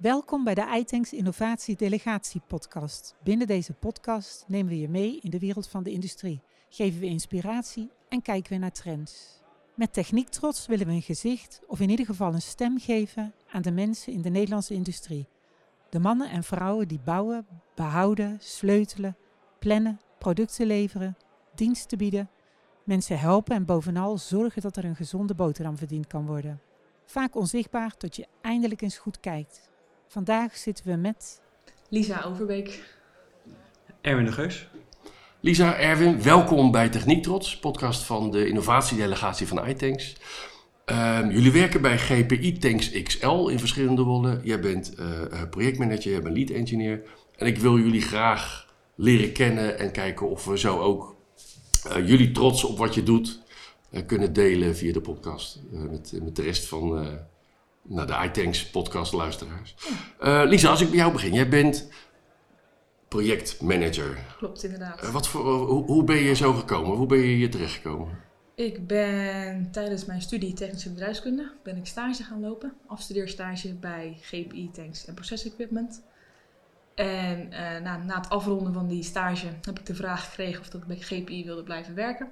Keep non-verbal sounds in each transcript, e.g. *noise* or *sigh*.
Welkom bij de iTanks Innovatie Delegatie podcast. Binnen deze podcast nemen we je mee in de wereld van de industrie, geven we inspiratie en kijken we naar trends. Met techniek trots willen we een gezicht of in ieder geval een stem geven aan de mensen in de Nederlandse industrie. De mannen en vrouwen die bouwen, behouden, sleutelen, plannen, producten leveren, diensten bieden, mensen helpen en bovenal zorgen dat er een gezonde boterham verdiend kan worden. Vaak onzichtbaar tot je eindelijk eens goed kijkt. Vandaag zitten we met Lisa Overbeek. Erwin de Geus. Lisa, Erwin, welkom bij Techniek Trots, podcast van de innovatiedelegatie van iTanks. Ehm, jullie werken bij GPI Tanks XL in verschillende rollen. Jij bent eh, eh, projectmanager, jij bent lead engineer. En ik wil jullie graag leren kennen en kijken of we zo ook uh, jullie trots op wat je doet kunnen delen via de podcast. met, met de rest van nou, de iTanks podcast luisteraars. Uh, Lisa, als ik bij jou begin. Jij bent projectmanager. Klopt, inderdaad. Uh, wat voor, hoe, hoe, ben je zo gekomen? Hoe ben je hier terechtgekomen? Ik ben tijdens mijn studie technische bedrijfskunde ben ik stage gaan lopen. Afstudeerstage bij GPI Tanks en Process Equipment. En uh, na, na het afronden van die stage heb ik de vraag gekregen of dat ik bij GPI wilde blijven werken.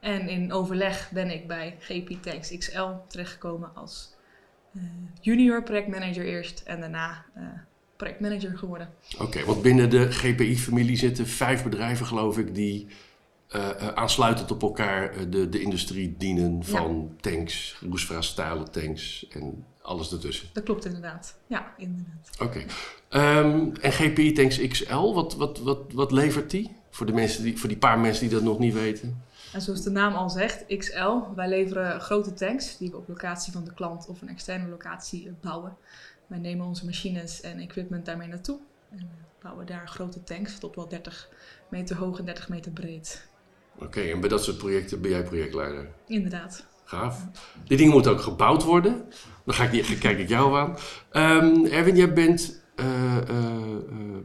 En in overleg ben ik bij GPI Tanks XL terechtgekomen als junior projectmanager eerst en daarna uh, projectmanager geworden. Oké, okay, want binnen de GPI-familie zitten vijf bedrijven, geloof ik, die uh, aansluitend op elkaar de, de industrie dienen van ja. tanks, roestvraag-stalen tanks en alles ertussen. Dat klopt inderdaad. Ja, inderdaad. Oké. Okay. Um, en GPI Tanks XL, wat, wat, wat, wat levert die? Voor, de mensen die, voor die paar mensen die dat nog niet weten. En zoals de naam al zegt, XL, wij leveren grote tanks die we op locatie van de klant of een externe locatie bouwen. Wij nemen onze machines en equipment daarmee naartoe en bouwen daar grote tanks tot wel 30 meter hoog en 30 meter breed. Oké, okay, en bij dat soort projecten ben jij projectleider? Inderdaad. Gaaf. Die dingen moeten ook gebouwd worden. Dan ga ik, die, kijk ik jou aan. Um, Erwin, jij bent uh, uh,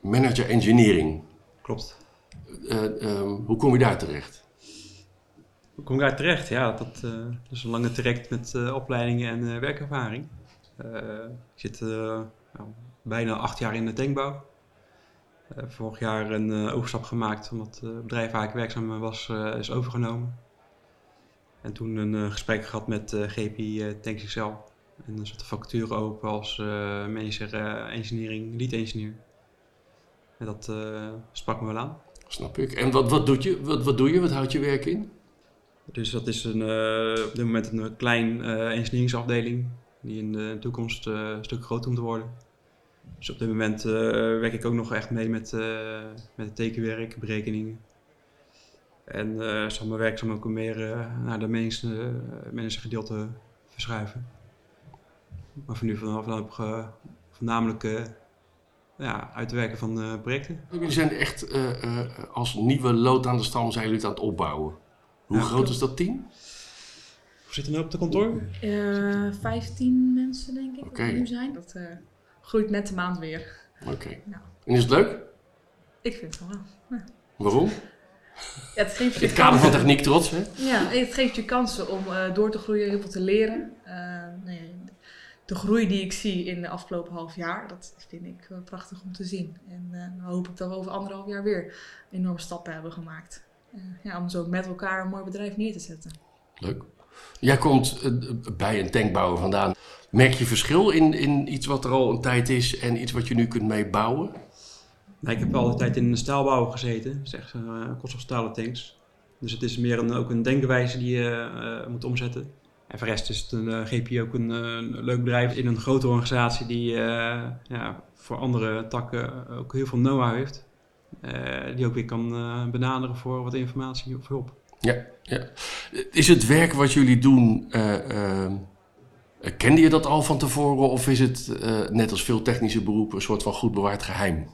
manager engineering. Klopt. Um, hoe kom je daar terecht? Hoe kom ik daar terecht? Ja, dat, dat is een lange traject met uh, opleidingen en werkervaring. ik zit nou, bijna acht jaar in de tankbouw. vorig jaar een overstap gemaakt omdat het bedrijf waar ik werkzaam was is overgenomen. En toen een gesprek gehad met GPI Tanks XL. En dan zat de vacature open als manager engineering, lead engineer. En dat sprak me wel aan. Snap ik. En wat, wat, doet je, wat, wat doe je? Wat houdt je werk in? Dus dat is een, uh, op dit moment een klein uh, engineeringsafdeling die in de toekomst uh, een stuk groter moet worden. Dus op dit moment werk ik ook nog echt mee met, met het tekenwerk, berekeningen. En zal mijn werkzaam ook meer naar de managergedeelte verschuiven. Maar voor nu vanaf voornamelijk ja, uitwerken van projecten. Jullie zijn echt als nieuwe lood aan de stam zijn jullie het aan het opbouwen. Hoe ja, groot is dat team? Hoe zit er nou op de kantoor? Uh, 15 mensen, denk ik, okay. nu zijn. Dat uh, groeit met de maand weer. Oké. Okay. Ja. En is het leuk? Ik vind het wel. Ja. Waarom? Ja, het geeft je In het kader van techniek trots, hè? Ja, het geeft je kansen om uh, door te groeien, heel veel te leren. Nee, de groei die ik zie in de afgelopen half jaar, dat vind ik prachtig om te zien. En dan hoop ik dat we over anderhalf jaar weer enorme stappen hebben gemaakt ja, om zo met elkaar een mooi bedrijf neer te zetten. Leuk. Jij komt bij een tankbouwer vandaan. Merk je verschil in, in iets wat er al een tijd is en iets wat je nu kunt meebouwen? Nou, ik heb al tijd in de staalbouw gezeten, zeg uh, koolstofstalen tanks. Dus het is meer een, ook een denkwijze die je uh, moet omzetten. En voor de rest is het een uh, GP ook een, een, leuk bedrijf in een grote organisatie die ja, voor andere takken ook heel veel know-how heeft. Die ook weer kan benaderen voor wat informatie of hulp. Ja, ja. Is het werk wat jullie doen, uh, kende je dat al van tevoren of is het net als veel technische beroepen een soort van goed bewaard geheim?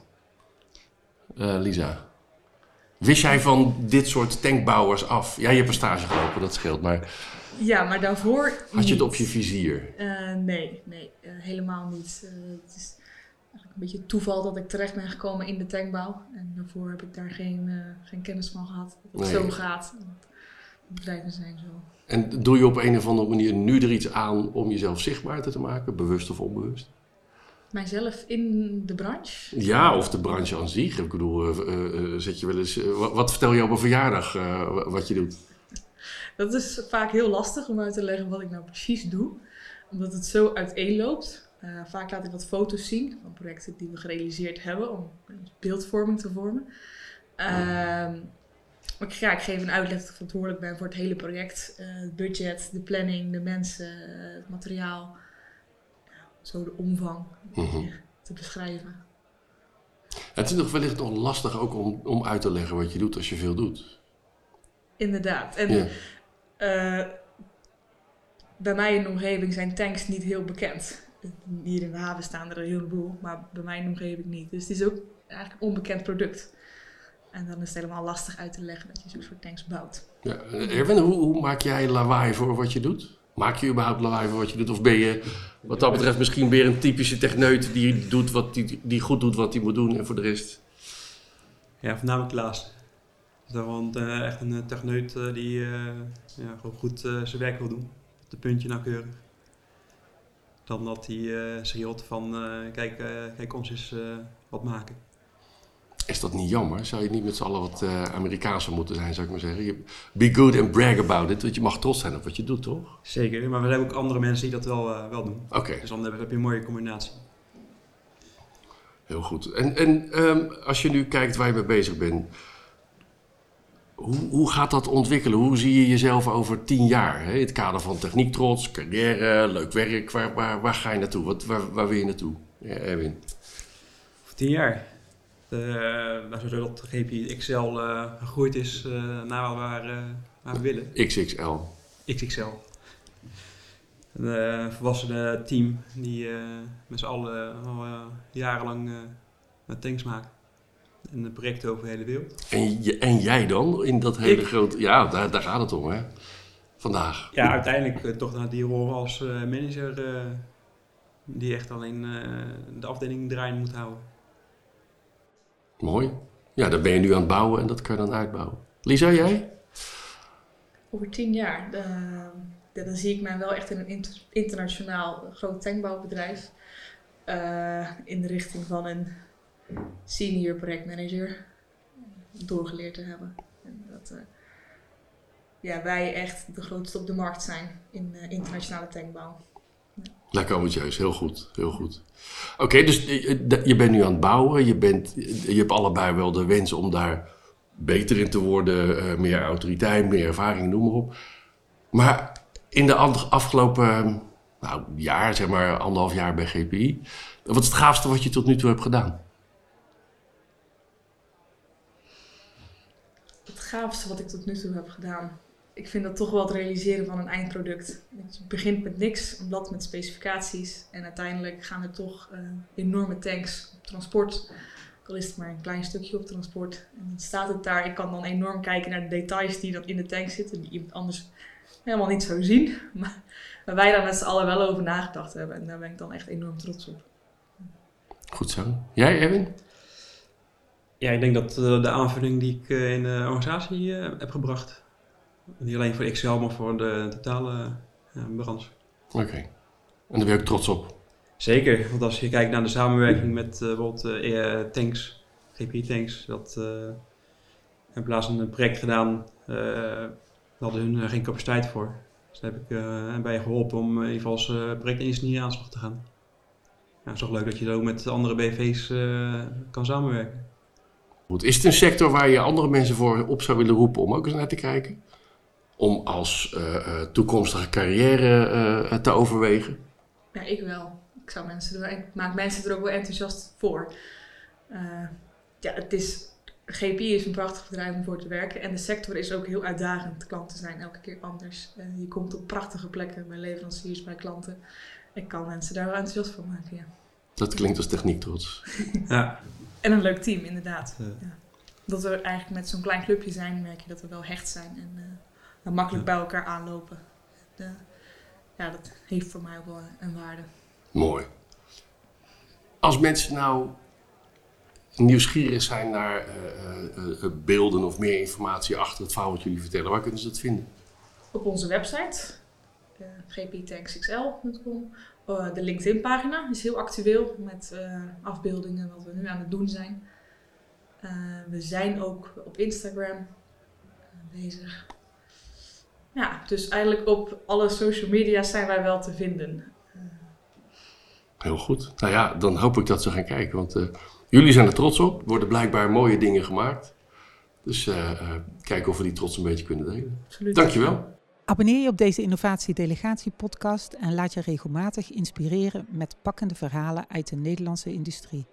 Lisa? Wist jij van dit soort tankbouwers af? Ja, je hebt een stage gelopen, dat scheelt, maar... Ja, maar daarvoor Had je het op je vizier? nee, nee, helemaal niet. het is een beetje toeval dat ik terecht ben gekomen in de tankbouw. En daarvoor heb ik daar geen, geen kennis van gehad. Dat het nee. zo gaat. Bedrijven zijn zo. En doe je op een of andere manier nu er iets aan om jezelf zichtbaar te maken, bewust of onbewust? Mijzelf in de branche. Ja, of de branche aan zich. Ik bedoel, eh, eh, eh, zet je wel eens, wat, wat vertel je op een verjaardag wat je doet? Dat is vaak heel lastig om uit te leggen wat ik nou precies doe. Omdat het zo uiteenloopt. Vaak laat ik wat foto's zien van projecten die we gerealiseerd hebben om beeldvorming te vormen. Ehm, maar ik, ja, ik geef een uitleg dat ik verantwoordelijk ben voor het hele project. Het budget, de planning, de mensen, het materiaal. Zo de omvang Mhm. te beschrijven. Het is nog wellicht nog lastig ook om, om uit te leggen wat je doet als je veel doet. Inderdaad. En Ja. eh, bij mij in de omgeving zijn tanks niet heel bekend. Hier in de haven staan er een heleboel, maar bij mij in de omgeving niet. Dus het is ook eigenlijk een onbekend product. En dan is het helemaal lastig uit te leggen dat je zo'n soort tanks bouwt. Ja. eh, Erwin, hoe, hoe maak jij lawaai voor wat je doet? Maak je überhaupt lawaai wat je doet? Of ben je wat dat betreft misschien weer een typische techneut die, doet wat die, die goed doet wat hij moet doen en voor de rest? Ja, voornamelijk dat want eh, echt een eh, techneut eh, die ja, gewoon goed zijn werk wil doen. Op de puntje nauwkeurig. Dan dat hij uh, schreeuwt van kijk, kijk ons eens wat maken. Is dat niet jammer? Zou je niet met z'n allen wat eh Amerikaanser moeten zijn, zou ik maar zeggen? Je- Be good and brag about it, want je mag trots zijn op wat je doet, toch? Zeker, maar we hebben ook andere mensen die dat wel, eh, wel doen. Oké, Dus dan heb je een mooie combinatie. heel goed. En, en ehm, als je nu kijkt waar je mee bezig bent, hoe, hoe gaat dat ontwikkelen? Hoe zie je jezelf over tien jaar? Hè? In het kader van techniek trots, carrière, leuk werk, waar, waar, waar ga je naartoe? Wat, waar, waar wil je naartoe, ja, Erwin? Voor tien jaar. De, nou, sowieso dat GPI XL eh, gegroeid is eh, naar waar, eh, waar we willen. XXL. XXL. Een eh, volwassen team die eh, met z'n allen al eh, jarenlang eh, tanks maken. En projecten over de hele wereld. En, je, en jij dan in dat hele Ik? grote... Ja, daar, daar gaat het om, hè? Vandaag. Ja, uiteindelijk eh, toch naar die rol als eh, manager eh, die echt alleen eh, de afdeling draaiende moet houden. Mooi. Ja, daar ben je nu aan het bouwen en dat kan je dan uitbouwen. Lisa, jij? Over tien jaar, ja, dan zie ik mij wel echt in een inter- internationaal groot tankbouwbedrijf. eh, in de richting van een senior projectmanager doorgeleerd te hebben. En dat eh, ja, wij echt de grootste op de markt zijn in eh, internationale tankbouw. Lekker ambitieus, heel goed, heel goed. Oké, dus je, je bent nu aan het bouwen, je, bent, je hebt allebei wel de wens om daar beter in te worden, eh, meer autoriteit, meer ervaring, noem maar op. Maar in de afgelopen nou, jaar, zeg maar anderhalf jaar bij GPI, wat is het gaafste wat je tot nu toe hebt gedaan? Het gaafste wat ik tot nu toe heb gedaan. Ik vind dat toch wel het realiseren van een eindproduct. Het begint met niks, een blad met specificaties. En uiteindelijk gaan er toch eh, enorme tanks op transport. Ook al is het maar een klein stukje op transport. En dan staat het daar. Ik kan dan enorm kijken naar de details die dan in de tank zitten. Die iemand anders helemaal niet zou zien. *laughs* Maar, wij daar met z'n allen wel over nagedacht hebben. En daar ben ik dan echt enorm trots op. Goed zo. Jij, Erwin? Ja, ik denk dat eh, de aanvulling die ik eh, in de organisatie eh, heb gebracht, niet alleen voor XL, maar voor de totale eh, branche. Oké. En daar ben je ook trots op. Zeker, want als je kijkt naar de samenwerking met eh, bijvoorbeeld eh, eh, tanks, GPI tanks, dat eh hebben laatst een project gedaan, eh daar hadden hun geen capaciteit voor. Dus daar heb ik eh bij geholpen om in ieder geval als projectingenieur aan de slag te gaan. Ja, het is toch leuk dat je ook met andere BV's kan samenwerken. Goed. Is het een sector waar je andere mensen voor op zou willen roepen om ook eens naar te kijken? Om als eh, eh, toekomstige carrière eh, te overwegen? Ja, ik wel. Ik, zou mensen er, ik maak mensen er ook wel enthousiast voor. Eh, ja, het is, GPI is een prachtig bedrijf om voor te werken. En de sector is ook heel uitdagend. Klanten zijn elke keer anders. Je komt op prachtige plekken bij leveranciers, bij klanten. Ik kan mensen daar wel enthousiast voor maken, ja. Dat klinkt als techniek trots. Ja, En een leuk team, inderdaad. Ja. Ja. Dat we eigenlijk met zo'n klein clubje zijn, merk je dat we wel hecht zijn. En eh, makkelijk bij elkaar aanlopen. De, ja, dat heeft voor mij ook wel een waarde. Mooi. Als mensen nou nieuwsgierig zijn naar eh, eh, eh, beelden of meer informatie achter het verhaal wat jullie vertellen, waar kunnen ze dat vinden? op onze website, uh, gptanksxl.com. De LinkedIn-pagina is heel actueel met afbeeldingen wat we nu aan het doen zijn. We zijn ook op Instagram bezig. Ja, dus eigenlijk op alle social media zijn wij wel te vinden. Heel goed. Nou ja, dan hoop ik dat ze gaan kijken. Want uh, jullie zijn er trots op. Er worden blijkbaar mooie dingen gemaakt. Dus uh, uh, kijken of we die trots een beetje kunnen delen. Absoluut. Dankjewel. Abonneer je op deze Innovatie Delegatie podcast en laat je regelmatig inspireren met pakkende verhalen uit de Nederlandse industrie.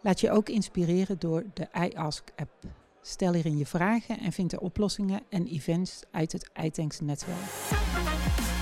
Laat je ook inspireren door de iAsk app. Stel hierin je vragen en vind de oplossingen en events uit het iTanks netwerk.